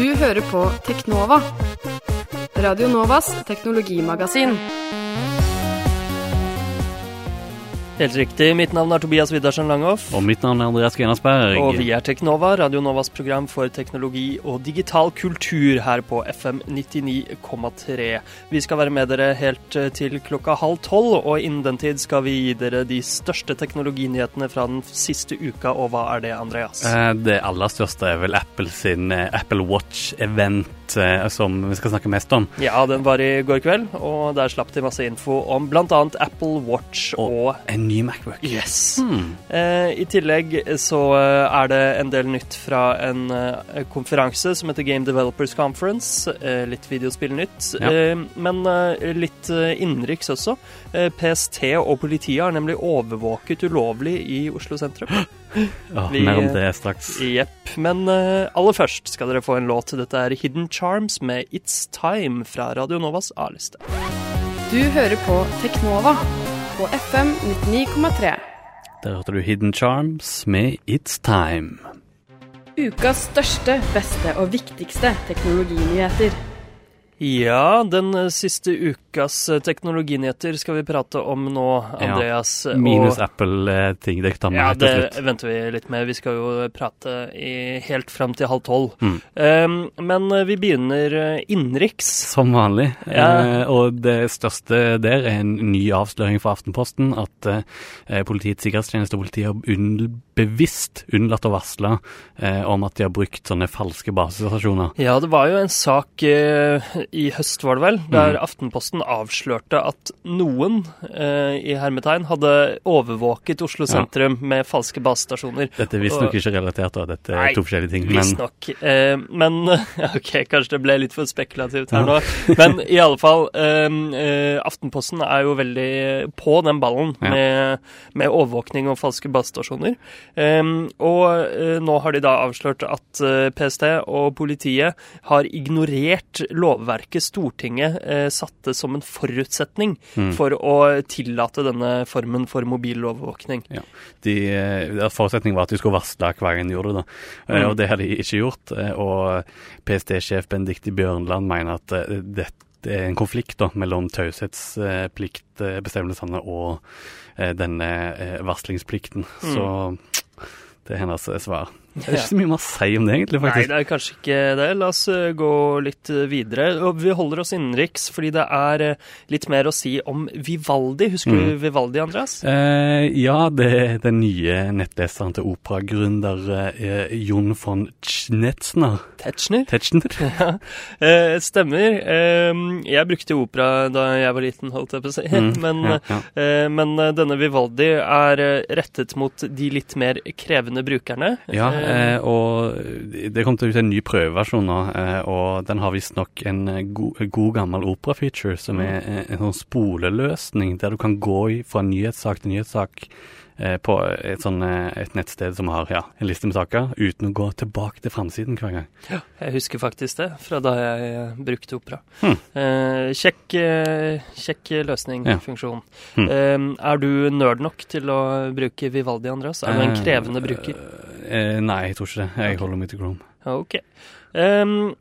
Du hører på Teknova. Radio Novas teknologimagasin. Helt riktig. Mitt navn er Tobias Widersen Langhoff. Og mitt navn er Andreas Genasberg. Og vi er Teknova, Radio Novas program for teknologi og digital kultur her på FM 99,3. Vi skal være med dere helt eh, til klokka halv tolv, og innen den tid skal vi gi dere de største teknologinyhetene fra den siste uka. Og hva er det, Andreas? Eh, Det aller største er vel Apple sin eh, Apple Watch-event, som vi skal snakke mest om. Ja, den var i går kveld, og der slapp de masse info om bl.a. Apple Watch og, Og en ny Macbook. Yes. Hmm. Eh, I tillegg så eh, er det en del nytt fra en eh, konferanse som heter Game Developers Conference. Eh, litt videospillnytt. Ja. Eh, men eh, litt eh, innenriks også. Eh, PST og politiet har nemlig overvåket ulovlig i Oslo sentrum. Ja, Vi- mer om det straks. Jepp. Men eh, aller først skal dere få en låt. Dette er Hidden Charms med It's Time fra Radio Novas A-liste. Du hører på Teknova på FM 99,3. Der hørte du Hidden Charms med It's Time. Ukas største, beste og viktigste teknologinyheter. Ja, den eh, siste ukas eh, teknologinyheter skal vi prate om nå, Ja, Andreas. og- Minus Apple-ting. Det tar meg Ja, slutt. Ja, det venter vi litt med. Vi skal jo prate i, helt fram til halv tolv. Mm. Um, men eh, vi begynner eh, innenriks. Som vanlig. Ja. Uh, og det største der er en ny avsløring fra Aftenposten. At uh, Politiets sikkerhetstjeneste og politiet har unn bevisst unnlatt å varsle eh, om at de har brukt sånne falske basestasjoner. Ja, det var jo en sak eh, i høst, var det vel, der Mm. Aftenposten avslørte at noen eh, i hermetegn hadde overvåket Oslo Ja. sentrum med falske basestasjoner. Dette er visstnok ikke relatert, da. Dette Nei, er to forskjellige ting. Men Visstnok. Eh, men OK, kanskje det ble litt for spekulativt her Ja. nå. Men i alle fall, eh, eh, Aftenposten er jo veldig på den ballen Ja. med, med overvåkning og falske basestasjoner. Eh, og eh, nå har de da avslørt at eh, PST og politiet har ignorert lovverket Stortinget eh, satte som en forutsetning Mm. for å tillate denne formen for mobilovervåkning. de, eh, forutsetningen var at de skulle varsle hver de gjorde det. da. Mm. Og det har de ikke gjort. Og PST-sjef Benedicte Bjørnland mener at eh, dette er en konflikt da, mellom taushetspliktbestemmelsene og eh, denne eh, varslingsplikten. Mm. Så det er hennes eh, svar. Det er ikke så mye man sier om det, egentlig. faktisk. Nei, det er kanskje ikke det. La oss eh, gå litt eh, videre. Og vi holder oss innenriks, fordi det er eh, litt mer å si om Vivaldi. Husker Mm. du Vivaldi, Andreas? Eh, ja, det er den nye nettleseren til operagründer eh, Jon von Schnetzner. Tetzschner? Tetzschner? Ja, eh, stemmer. Eh, jeg brukte opera da jeg var liten, holdt jeg på å si. Mm, men, ja, ja. eh, men denne Vivaldi er rettet mot de litt mer krevende brukerne. Ja, Eh, eh, og det kom til å ut en ny prøveversjon nå, eh, og den har visstnok en eh, god, god gammel opera-feature, som er en, en sånn spoleløsning, der du kan gå fra nyhetssak til nyhetssak eh, på et, sånn, eh, et nettsted som har ja, en liste med saker, uten å gå tilbake til framsiden hver gang. Ja, Jeg husker faktisk det, fra da jeg eh, brukte opera. Hmm. Eh, kjekk, eh, kjekk løsning, Ja. funksjon. Hmm. Eh, er du nerd nok til å bruke Vivaldi, Andreas? Er du en Eh, krevende bruker? Eh, nei, jeg tror ikke det. Jeg holder meg til Chrome. Ok. Ø,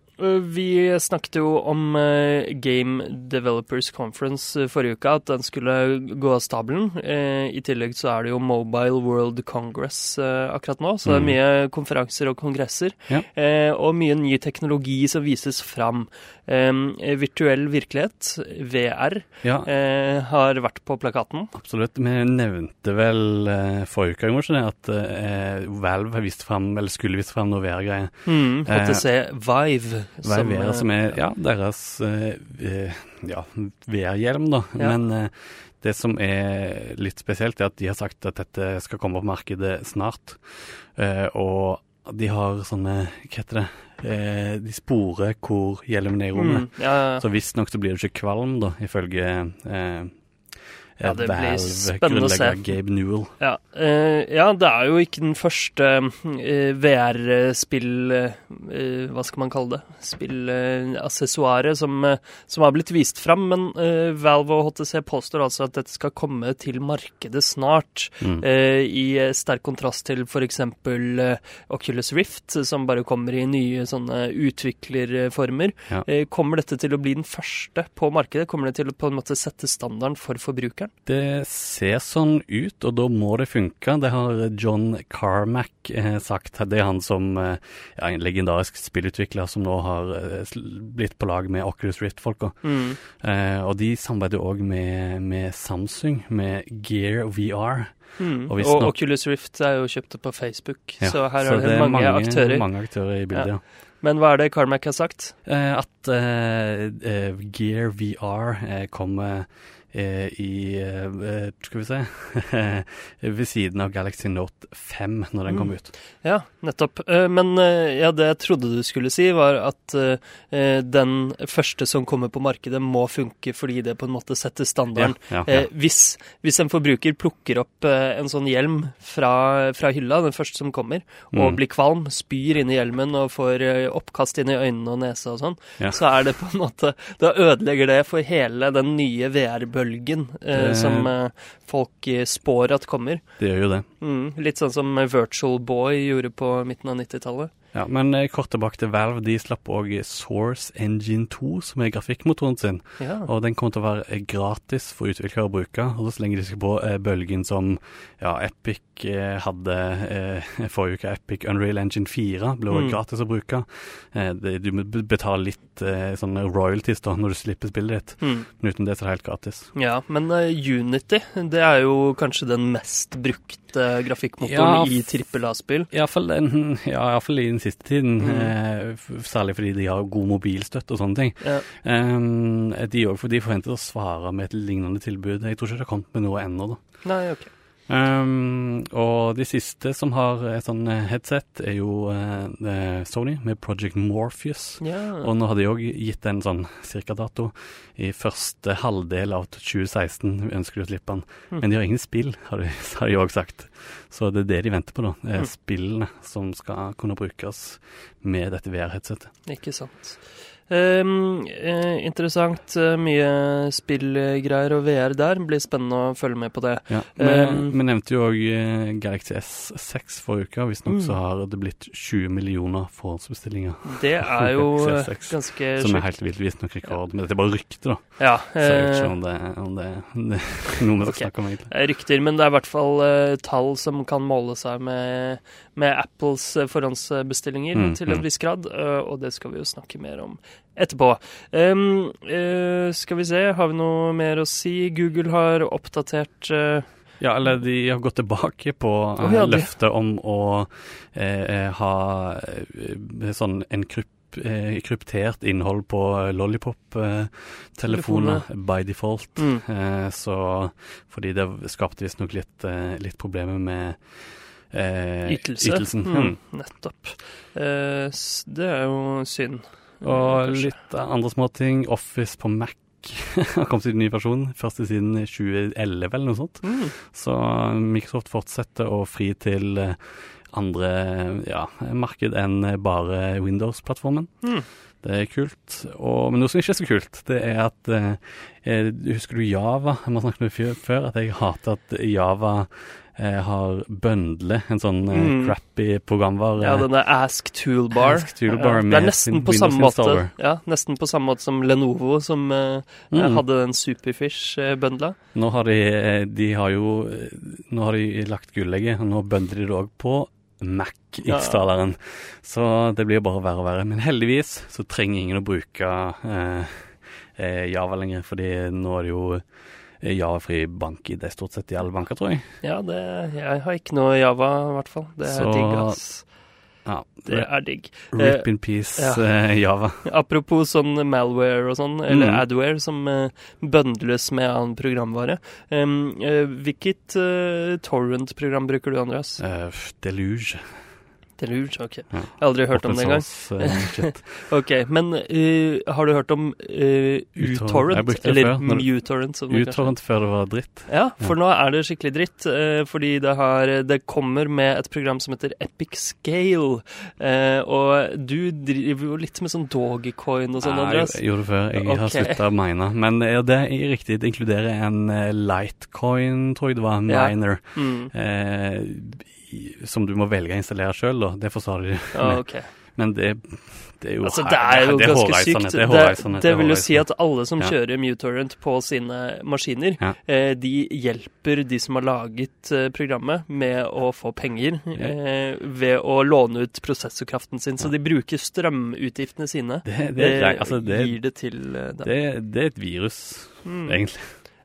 vi snakket jo om eh, Game Developers Conference eh, forrige uke, at den skulle gå av stabelen. Eh, I tillegg så er det jo Mobile World Congress eh, akkurat nå, så det er Mm. mye konferanser og kongresser. Ja. eh, og mye ny teknologi som vises fram. Virtuell virkelighet, VR, Ja, eh, har vært på plakaten. absolutt. Vi nevnte vel eh, forrige uke kanskje det, at eh, Valve vist frem, eller skulle vist frem noe VR-greier. Mm, Eh, HTC Vive. Er eh, som er ja, deres eh, eh, ja, VR-hjelm, da. Ja. Men eh, det som er litt spesielt, er at de har sagt at dette skal komme på markedet snart. Eh, og de har sånne Hva heter det? Eh, de sporer hvor hjelmen er i rommet. Mm, ja, ja. Så visstnok så blir du ikke kvalm, da, ifølge eh, Ja, det blir spennende å se. Gabe Newell. Ja, uh, ja, det er jo ikke den første uh, VR-spill Uh, Hva skal man kalle det? Spillaksessoaret som, eh, som har blitt vist fram. Men eh, Valve og HTC påstår altså at dette skal komme til markedet snart. Mm. eh, I eh, sterk kontrast til f.eks. Eh, Oculus Rift, som bare kommer i nye sånne utviklerformer. Ja. Eh, kommer dette til å bli den første på markedet? Kommer det til å på en måte sette standarden for forbrukeren? Det ser sånn ut, og da må det funke. Det har John Carmack eh, sagt. Det er han som eh, ja, en legendarisk spillutvikler som nå har eh, blitt på lag med Oculus Rift-folka. Mm. Eh, og de samarbeider òg med, med Samsung, med Gear VR. Mm. Og Og, Oculus Rift er jo kjøpt på Facebook, Ja, så her er det, mange, mange aktører. Mange aktører i bildet, ja. Men hva er det Carmack har sagt? Eh, at Gear VR kommer i eh, eh, Skal vi se Ved siden av Galaxy Note 5 når den Mm. kommer ut. Ja, nettopp. Eh, Men eh, ja, det jeg trodde du skulle si, var at eh, eh, den første som kommer på markedet, må funke fordi det på en måte setter standarden. Ja, ja, Eh, hvis, hvis en forbruker plukker opp eh, en sånn hjelm fra, fra hylla, den første som kommer, og Mm. blir kvalm, spyr inn i hjelmen og får eh, oppkast inn i øynene og nesa og sånn, så er det på en måte Da ødelegger det for hele den nye VR-bølgen eh, som eh, folk eh, spår at kommer. Det gjør jo det. Mm, litt sånn som Virtual Boy gjorde på midten av 90-tallet. Ja, men eh, kort tilbake til Valve. De slapp òg Source Engine 2, som er grafikkmotoren sin. Ja. Og den kommer til å være eh, gratis for utviklere å bruke. Og så lenge de skal på eh, bølgen som ja, Epic hadde eh, forrige uke, Epic Unreal Engine 4, ble òg Mm. gratis å bruke. Eh, det, du må betale litt eh, sånne royalties da, når du slipper spillet ditt. Mm. Men uten det så er det helt gratis. ja, men uh, Unity, det er jo kanskje den mest brukte grafikkmotoren Ja, i trippel A-spill. Iallfall ja, i den siste tiden. Mm. Eh, særlig fordi de har god mobilstøtte og sånne ting. Ja. Um, de òg, de forventer å svare med et lignende tilbud. Jeg tror ikke det har kommet med noe ennå, da. Nei, ok. Um, og de siste som har et sånn eh, headset, er jo eh, Sony med Project Morpheus. Yeah. Og nå har de òg gitt en sånn cirka-dato. I første halvdel av 2016 ønsker de å slippe den. Mm. Men de har ingen spill, har de, òg sagt. Så det er det de venter på, da. Er Mm. Spillene som skal kunne brukes med dette VR-headsetet. Ikke sant. Eh, interessant. eh, mye spillgreier og VR der. Blir spennende å følge med på det. Ja, Vi, Um, vi nevnte jo òg Galaxy S6 forrige uke. Visstnok Mm. så har det blitt 20 millioner forhåndsbestillinger. Det er jo eh, CS6, ganske Som er helt vilt, visstnok rekord. Men dette er bare rykter, da. Ja. Så jeg vet eh, ikke om det, om det, om det er noe vi skal okay. snakke om, egentlig. Eh, Rykter, men det er i hvert fall uh, tall som kan måle seg med, med Apples eh, forhåndsbestillinger Mm, til en mm. viss grad, uh, og det skal vi jo snakke mer om etterpå. Um, uh, skal vi se, har vi noe mer å si? Google har oppdatert uh, Ja, eller de har gått tilbake på uh, ja, de- løftet om å eh, ha sånn en kryp, eh, kryptert innhold på Lollipop-telefoner by default. mm, så fordi det skapte visstnok litt, litt problemer med eh, ytelse. ytelsen. Mm, Mm. nettopp. Eh, det er jo synd. Og litt andre småting. Office på Mac har kommet i en ny versjon. Første siden 2011 eller noe sånt. Mm, Så Microsoft fortsetter å fri til eh, andre ja, marked enn bare Windows-plattformen. mm. Det er kult. Og, men noe som ikke er så kult, det er at eh, eh, Husker du Java? Vi har snakket om det før- at jeg hater at Java eh, har bøndle en sånn eh, Mm. crappy programvare. Ja, denne Ask Toolbar. Ask Toolbar Ja, det er nesten på måte. Ja, nesten på samme måte som Lenovo, som eh, Mm. hadde den Superfish-bøndla. Nå har de, eh, de har jo eh, Nå har de lagt gullegget, og nå bøndler de det òg på Mac-installeren. Så det blir bare verre og verre. Men heldigvis så trenger ingen å bruke eh, eh, Java lenger, fordi nå er det jo eh, Java-fri bank-ID stort sett i alle banker, tror jeg. Ja, det, jeg har ikke noe Java, i hvert fall. Det er Så- digg, ass. Ja, Det er digg. Rip in peace, ja. eh, Java. Apropos sånn malware og sånn, eller Mm. adware, som eh, bøndles med annen programvare. Um, uh, hvilket uh, torrent-program bruker du, Andreas? Uh, Deluge. Er lurt, ok. Ja. Jeg har aldri hørt om det engang. Eh. Ok, Men uh, har du hørt om uh, uTorrent. Eller muTorrent, som det Utorrent før det var dritt. Ja, for nå er det skikkelig dritt. Uh, fordi det, har, det kommer med et program som heter Epic Scale. og du driver jo litt med sånn Dogecoin og sånn, Andreas. Jeg gjorde det før. Jeg har Ok. slutta å mine. Men ja, det er riktig. Det inkluderer en Litecoin, tror jeg det var, Ja. miner. Mm. Eh, som du må velge å installere sjøl. Det forsvarer de. Ja, okay. Men det, det er jo Altså, det er jo det ganske sykt. Det, Det, det vil jo si at alle som Ja. kjører muTorrent på sine maskiner, Ja. eh, de hjelper de som har laget eh, programmet med å få penger eh, ved å låne ut prosessorkraften sin. Så de bruker strømutgiftene sine. det, det, eh, altså, det, gir det til eh, dem. det, det er et virus, Mm. egentlig.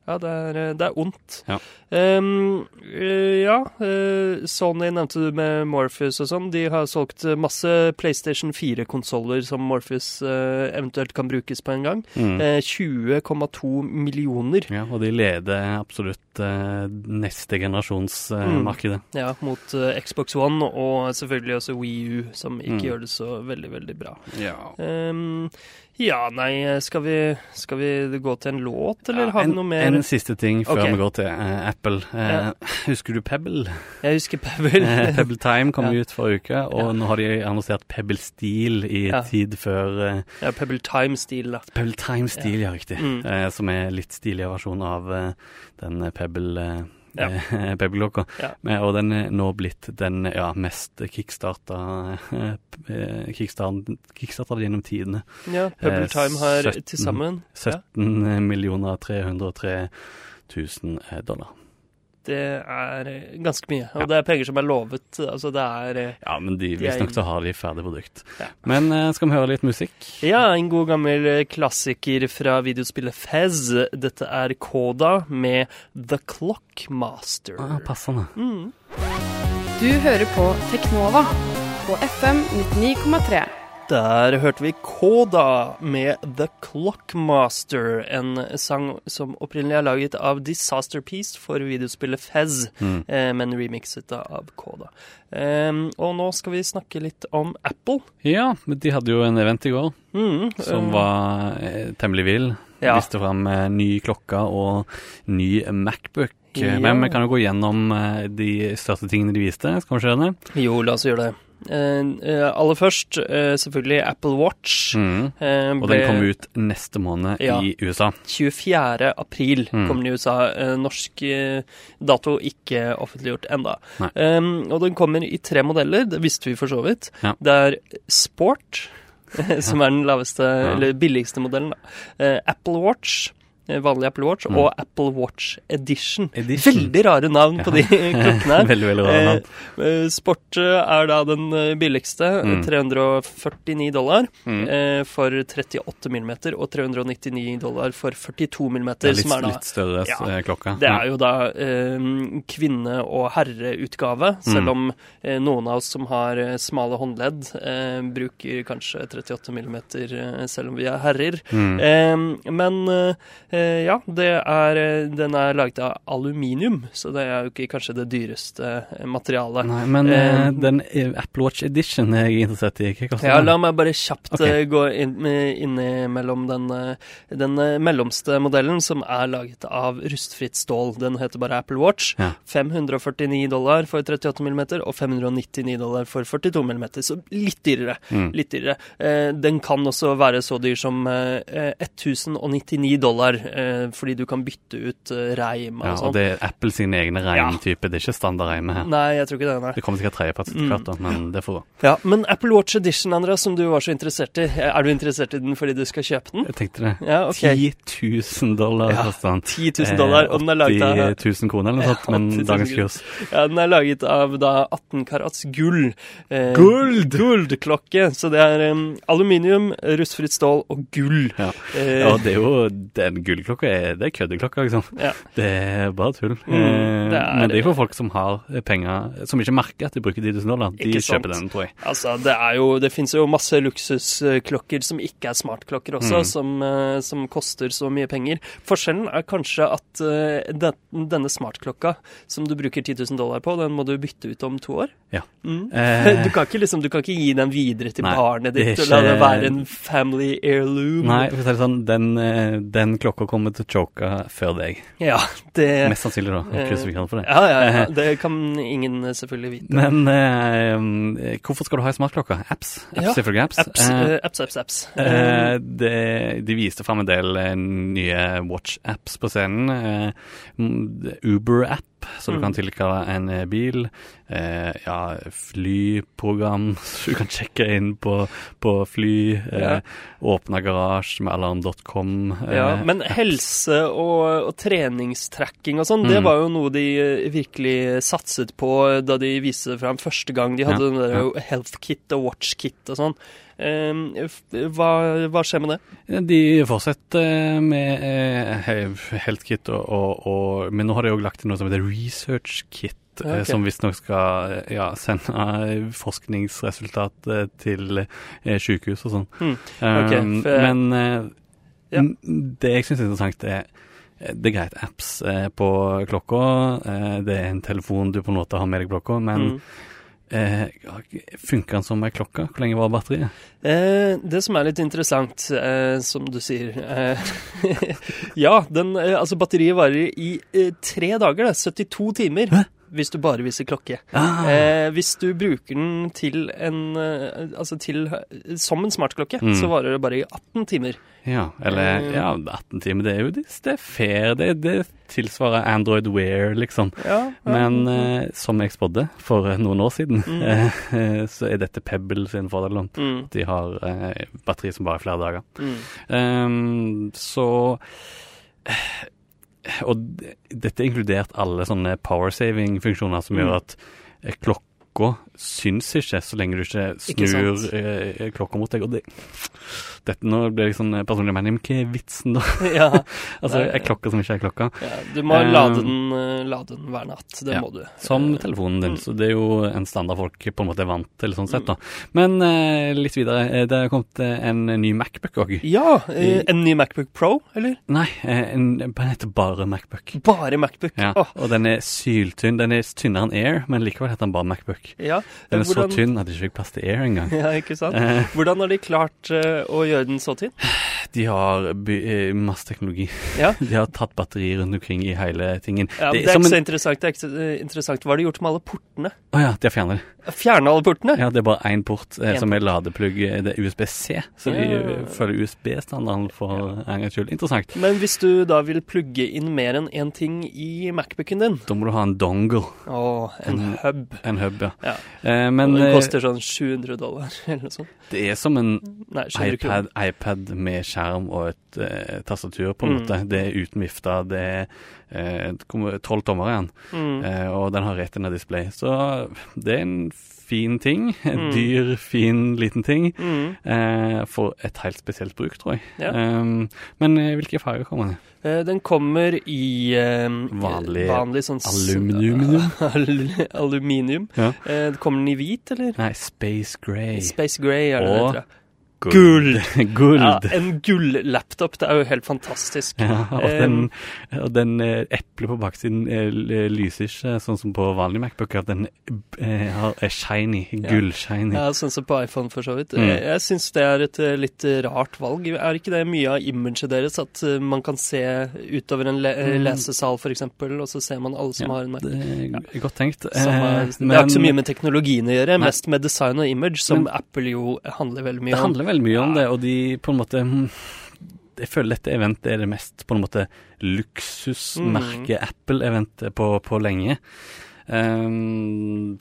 Ja, det er, eh, det er ondt. Ja. Eh, ja, uh, Sony nevnte du med Morpheus og sånn. De har solgt masse PlayStation 4-konsoller som Morpheus uh, eventuelt kan brukes på en gang. Mm. Uh, 20,2 millioner Ja, og de leder absolutt eh, neste generasjons eh, Mm. ja, mot eh, Xbox One, og selvfølgelig også Wii U, som ikke Mm. gjør det så veldig, veldig bra. Ja. Um, ja, nei, skal vi, skal vi gå til en låt, eller har vi noe mer? En siste ting før okay. vi går til uh, Apple. Eh, Husker du Pebble? Jeg husker Pebble. Pebble Time kom Ja. ut forrige uke, og Ja. nå har de annonsert Pebble Steel i Ja. tid før ja, Pebble Time Steel, da. Pebble Time Steel, ja, riktig. Mm. Som er litt stiligere versjon av den eh, Pebble eh, Ja. eh, Pebble-klokka. Ja. Og den er nå blitt den ja, mest kickstarta kickstarter kickstarta, kickstarta gjennom tidene. Ja, Pebble Eh, Time har til sammen ja, 17 millioner 303 000 eh, dollar. Det er eh, ganske mye. Og Ja. det er penger som er lovet. Altså, det er eh, Ja, men de, De visstnok så har de ferdig produkt. Ja. Men eh, skal vi høre litt musikk? Ja, en god gammel klassiker fra videospillet Fez. Dette er Koda med The Clockmaster. Ah, passende. Mm. Du hører på Teknova på FM 99,3. Der hørte vi Koda med The Clockmaster, en sang som opprinnelig er laget av Disaster Piece for videospillet Fez, Mm. eh, men remixet av Koda. Ehm, og nå skal vi snakke litt om Apple. Ja, men de hadde jo en event i går Mm, som uh, var eh, temmelig vill. Ja. Viste fram eh, ny klokke og ny Macbook. Ja. Men vi kan jo gå gjennom eh, de største tingene de viste. Skal vi gjøre det? Jo, la oss gjøre det. Eh, eh, aller først eh, selvfølgelig Apple Watch. Mm. Og ble den kom ut neste måned Ja. i USA. 24. april Mm. kom den i USA. Norsk dato ikke offentliggjort enda. Um, og den kommer i tre modeller, det visste vi for så vidt. Ja. Det er Sport, som er den laveste, Ja. eller billigste modellen. Da. Apple Watch, vanlig Apple Watch, Mm. og Apple Watch Edition. Edition. Veldig rare navn på de klokkene her. veldig, veldig rare navn. Eh, Sport eh, er da den eh, billigste, Mm. 349 dollar Mm. eh, for 38 mm, og 399 dollar for 42 mm, Det er litt, som er da litt større Ja. eh, klokke. det er jo da eh, kvinne- og herreutgave, selv Mm. om eh, noen av oss som har eh, smale håndledd, eh, bruker kanskje 38 mm, eh, selv om vi er herrer. Mm. Eh, men eh, eh, ja, det er, eh, den er laget av aluminium, så det er jo ikke kanskje det dyreste eh, materialet. Nei, men eh, Eh, den eh, Apple Watch Edition er jeg interessert i. Hva koster Ja, den? la meg bare kjapt Ok. eh, gå inn, innimellom den, eh, den eh, mellomste modellen, som er laget av rustfritt stål. Den heter bare Apple Watch. Ja. 549 dollar for 38 mm og 599 dollar for 42 mm, så litt dyrere. Mm. Litt dyrere. Eh, den kan også være så dyr som eh, 1099 dollar, eh, fordi du kan bytte ut eh, reim og Ja, sånn. og det er Apple sine egne reimtyper, det er ikke standardreime her. Nei, jeg tror ikke det. nei. Det kommer sikkert tredjepartssertifikat, da, men det får gå. Ja, Men Apple Watch Edition, Andreas, som du var så interessert i, er du interessert i den fordi du skal kjøpe den? Jeg tenkte det. Ja, ok. 10 000 dollar Ja, koster den. 10 000 dollar, og den er laget av 80 000 kroner eller noe sånt, Ja, men dagens kurs. Ja, den er laget av da 18 karats gull. Eh, Guld! Gullklokke. Så det er um, aluminium, rustfritt stål og gull. Ja. Eh, Ja, det er jo den gullklokka er, det er køddeklokka, liksom. Ja. Det er bare tull. Mm, Eh, det er- Men det er for folk som har penger, som ikke merker at de bruker 10 000 dollar. De kjøper den, tror jeg. Altså, det er jo Det finnes jo masse luksusklokker som ikke er smartklokker også, Mm. som, eh, som koster så mye penger. Forskjellen er kanskje at eh, den, denne smartklokka som du bruker 10 000 dollar på, den må du bytte ut om to år. Ja. Mm. Eh, Du kan ikke liksom, du kan ikke gi den videre til Nei, barnet ditt ikke... og la det være en family heirloom. Nei, for å si det sånn, den, den klokka kommer til choka før deg. Ja, det Mest sannsynlig, da. eh, Krysser fingrene for det. Ja, ja, ja. Det kan ingen eh, selvfølgelig vite. Men eh, hvorfor skal du ha ei smartklokke? Apps? Apps, Ja, selvfølgelig apps. Apps, Eh, eh, apps, apps, apps. Eh, det, de viste fram en del eh, nye watch-apps på scenen. Eh, så du Mm. kan tilkalle en eh, bil. Eh, ja, flyprogram, så du kan sjekke inn på, på fly. Eh, Ja. Åpne garasje med alarm.com. Eh, Ja, men helse og, og treningstracking og sånn, det Mm. var jo noe de eh, virkelig satset på da de viste det fram første gang. De hadde Ja, den der health kit og watch kit og sånn. Um, hva, hva skjer med det? De fortsetter med eh, Health Kit, og, og, og, men nå har de òg lagt inn noe som heter Research Kit. Okay. eh, ok. Som visstnok skal eh, ja, sende eh, forskningsresultat eh, til eh, sykehus og sånn. Mm. Okay, for- men eh, Ja. det jeg syns er interessant, er eh, det er greit apps eh, på klokka. Eh, det er en telefon du på en måte har med deg på klokka, men Mm. Eh, funker den som ei klokke? Hvor lenge var batteriet? Eh, det som er litt interessant, eh, som du sier eh, Ja, den, eh, altså batteriet varer i eh, tre dager, det. 72 timer. Hæ? Hvis du bare viser klokke. Ah. Eh, hvis du bruker den til en eh, Altså til som en smartklokke, Mm. så varer det bare i 18 timer. Ja, eller Eh. ja, 18 timer, det er jo det, det er fair. Det, det tilsvarer Android Wear, liksom. Ja, Men eh, som jeg spådde for eh, noen år siden, Mm. så er dette Pebble sin fordel. mm, De har eh, batteri som bare er flere dager. mm. Ehm, så Og dette er inkludert alle sånne power saving-funksjoner som Mm. gjør at eh, klokka syns ikke så lenge du ikke snur ikke eh, klokka mot deg. Og det, dette nå blir jeg sånn personlig mening, men hva er vitsen da? ja, altså, er klokka som ikke er klokka. ja, du må um, lade den, lade den hver natt. Det ja, må du. Som telefonen din, mm. så det er jo en standard folk på en måte er vant til, sånn sett da. Men eh, litt videre, det har kommet en ny Macbook òg. Ja, en ny Macbook Pro, eller? Nei, en, den heter bare Macbook. Bare Macbook. Ja, og den er syltynn. Den er tynnere enn Air, men likevel heter den bare Macbook. ja. Den er Hvordan- så tynn at det ikke fikk plass til Air engang. Ja, ikke sant? Eh, Hvordan har de klart eh, å gjøre den så tynn? de har eh, masse teknologi. Ja. De har tatt batterier rundt omkring i hele tingen. Ja, men det er ikke så en- interessant. Det er ikke så interessant. Hva har de gjort med alle portene? Å ja, de har fjernet det. Fjerne alle portene? Ja, det er bare én port eh, som er ladeplugg. Det er USB-C, så de Ja. følger USB-standarden for en gangs skyld. Interessant. Men hvis du da vil plugge inn mer enn én ting i Macbooken din Da må du ha en dongle, Å, en En- hub. en hub, ja. Ja. Eh, Men, den eh, koster sånn 700 dollar eller noe sånt. det er som en Nei, iPad, iPad med skjerm og et eh, tastatur, på en Mm. måte. Det er uten vifte. Det er eh, tolv tommer igjen, Mm. eh, og den har retina display. Så det er en fin ting. En Mm. dyr, fin, liten ting. Mm. Eh, for et helt spesielt bruk, tror jeg. Ja. Um, men eh, hvilke farger kommer den? Eh, Den kommer i eh, Vanlig vanlig sånn aluminium? Aluminium. Ja. Eh, kommer den i hvit, eller? Nei, Space Grey. Space Grey er det det Og jeg. ja. Gull. Gull. Ja, en gull-laptop. Det er jo helt fantastisk. Ja, og Eh, den, og den eh, eplet på baksiden eh, lyser ikke sånn som på vanlige Macbook, at den er shiny, gull-shiny. Ja, sånn som på iPhone, for så vidt. Mm. Jeg, syns det er et litt rart valg. Er ikke det mye av imaget deres? At man kan se utover en le Mm. lesesal, f.eks., og så ser man alle som Ja, har en Mac. Det er godt tenkt. Er, det har ikke så mye med teknologien å gjøre, Nei. mest med design og image, som Men- Apple jo handler veldig mye det om. Veldig mye om det, og de på en måte hmm, Jeg føler dette eventet er det mest på en måte luksusmerke Apple-eventet på, på lenge. Um,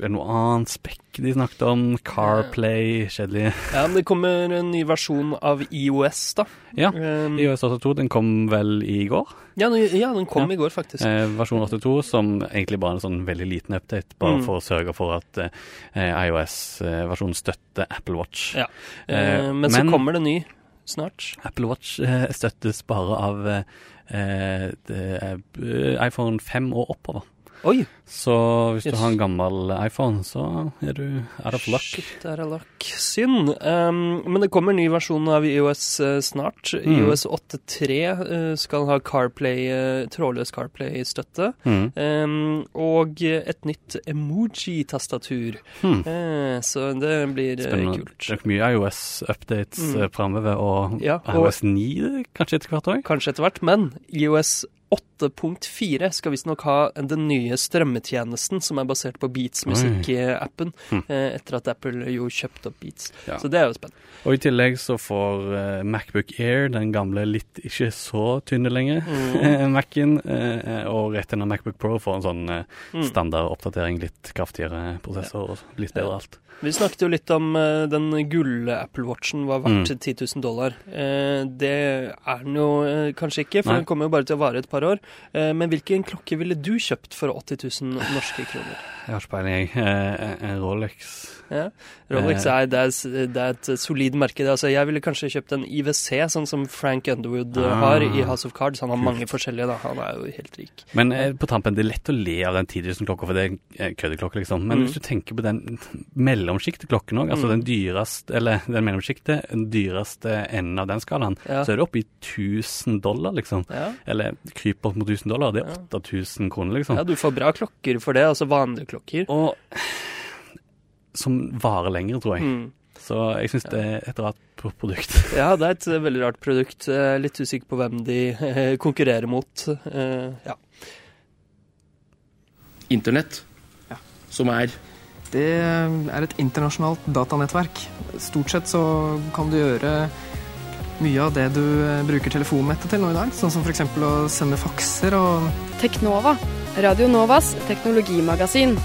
er det noe annet spekk de snakket om? Carplay, kjedelig. Ja, men det kommer en ny versjon av IOS, da. Ja. Um, iOS 82 den kom vel i går? ja, ja, den kom Ja. i går, faktisk. Eh, versjon 82, som egentlig bare er en sånn veldig liten update, bare Mm. for å sørge for at eh, iOS-versjonen støtter Apple Watch. Ja. Eh, Eh, men, så kommer det ny, snart. Apple Watch eh, støttes bare av eh, iPhone 5 og oppover. Oi! Så hvis Yes. du har en gammel iPhone, så er du out of luck. Shit, det er luck. Synd. Um, men det kommer en ny versjon av IOS eh, snart. Mm. IOS 8.3 eh, skal ha CarPlay, uh, trådløs CarPlay-støtte. Mm. Um, og et nytt emoji-tastatur. Mm. Uh, så det blir eh, Spennende. kult. Det er mye iOS-updates Mm. framover, og Ja, og- iOS 9 kanskje etter hvert òg? Kanskje etter hvert, men IOS 8.4 skal visstnok ha den nye strømmetjenesten som er basert på Beats Oi. musikkappen, Hm. eh, etter at Apple jo kjøpte opp Beats. Ja. Så det er jo spennende. Og i tillegg så får eh, Macbook Air, den gamle litt ikke så tynne lenger, Mm. Mac-en, eh, og rett under Macbook Pro får en sånn Mm. standard oppdatering, litt kraftigere prosessor og litt bedre alt. Vi snakket jo litt om den gulle Apple Watchen var verdt Mm. 10 000 dollar. Det er den jo kanskje ikke, for Nei. den kommer jo bare til å vare et par år. Eh, men hvilken klokke ville du kjøpt for 80 000 norske kroner? Jeg har ikke peiling, jeg. Eh, En Rolex. Ja. Rolex Eh. er, det er, det er et solid merke. Altså, jeg ville kanskje kjøpt en IWC, sånn som Frank Underwood eh, Ah. har i House of Cards. Han har Kult. mange forskjellige, da. Han er jo helt rik. Men eh, på tampen, det er lett å le av den 10 000-klokka, for det er en køddeklokke, liksom. Men Mm. hvis du tenker på den mellomsjikteklokken òg, altså Mm. den dyreste, eller den mellomsjiktet, den dyreste enden av den skalaen, Ja. så er det oppe i 1000 dollar, liksom. Ja. Eller kryper opp mot 1000 dollar, det er 8000 kroner, liksom. ja, du får bra klokker for det. Altså vanlige klokker. Og som varer lenger, tror jeg. Mm. Så jeg syns det er et rart produkt. Ja, det er et eh, veldig rart produkt. Eh, Litt usikker på hvem de eh, konkurrerer mot. Eh, ja. Internett, Ja. som er Det er et internasjonalt datanettverk. Stort sett så kan du gjøre mye av det du eh, bruker telefonnettet til nå i dag. Sånn som f.eks. å sende fakser og Teknova. Radio Novas teknologimagasin.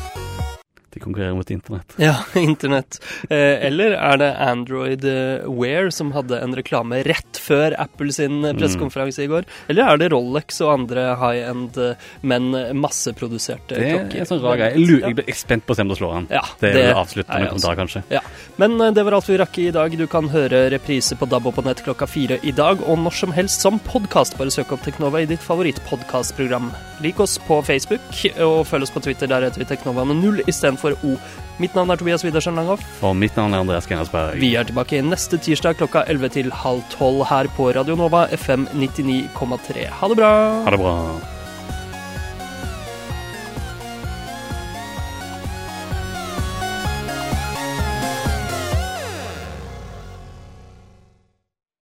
De konkurrerer mot internett. Ja, internett. Eh, eller er det Android eh, Wear som hadde en reklame rett før Apple sin eh, pressekonferanse i går? Eller er det Rolex og andre high-end, eh, men masseproduserte Det er en sånn rar greie. Jeg, blir jeg spent på å se om det slår an. Ja, Det det vel avsluttende en kommentar, kanskje. Ja, Men det var alt vi rakk i dag. Du kan høre reprise på DAB og på nett klokka fire i dag, og når som helst som podkast. Bare søk opp Teknova i ditt favorittpodkastprogram. Lik oss på Facebook, og følg oss på Twitter. Der heter vi Teknova med null istedenfor O. Mitt navn er Tobias Widersen Langhoff. Og mitt navn er Andreas Gennersberg. Vi er tilbake neste tirsdag klokka 11 til halv 12 her på Radio Nova FM 99,3. Ha det bra! Ha det bra.